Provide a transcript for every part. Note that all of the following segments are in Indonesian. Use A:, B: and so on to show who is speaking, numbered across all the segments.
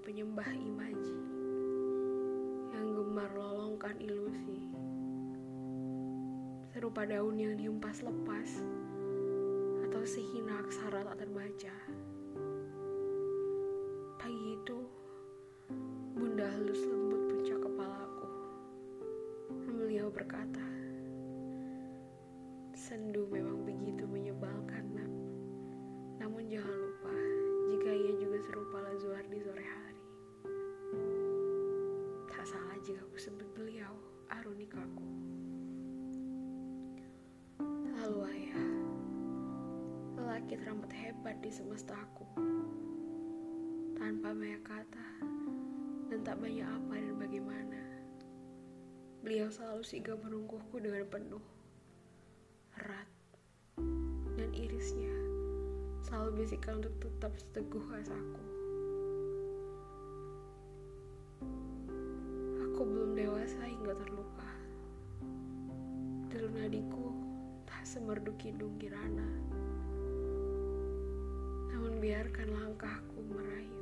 A: penyembah imaji. Yang gemar lolongkan ilusi. Serupa daun yang dihempas lepas atau sehina aksara tak terbaca. Pagi itu bunda halus lembut puncak kepalaku. Beliau berkata sendu memang begitu lelaki teramat hebat di semestaku. Tanpa banyak kata dan tak banyak apa dan bagaimana. Beliau selalu sigap merungkuhku dengan penuh, erat, dan irisnya selalu bisikan untuk tetap seteguh asaku. Aku belum dewasa hingga terluka. Deru nadiku tak semerdu kidung kirana. Biarkan langkahku merayu.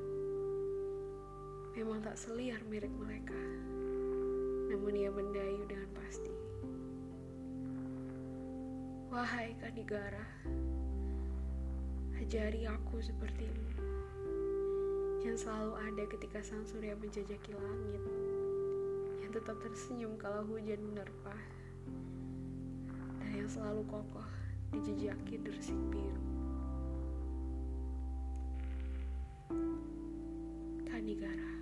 A: Memang tak seliar mirip mereka. Namun ia mendayu dengan pasti. Wahai Kanigara, ajari aku sepertimu yang selalu ada ketika sang surya menjajaki langit yang tetap tersenyum kalau hujan menerpa dan yang selalu kokoh dijejaki dersik Kanigara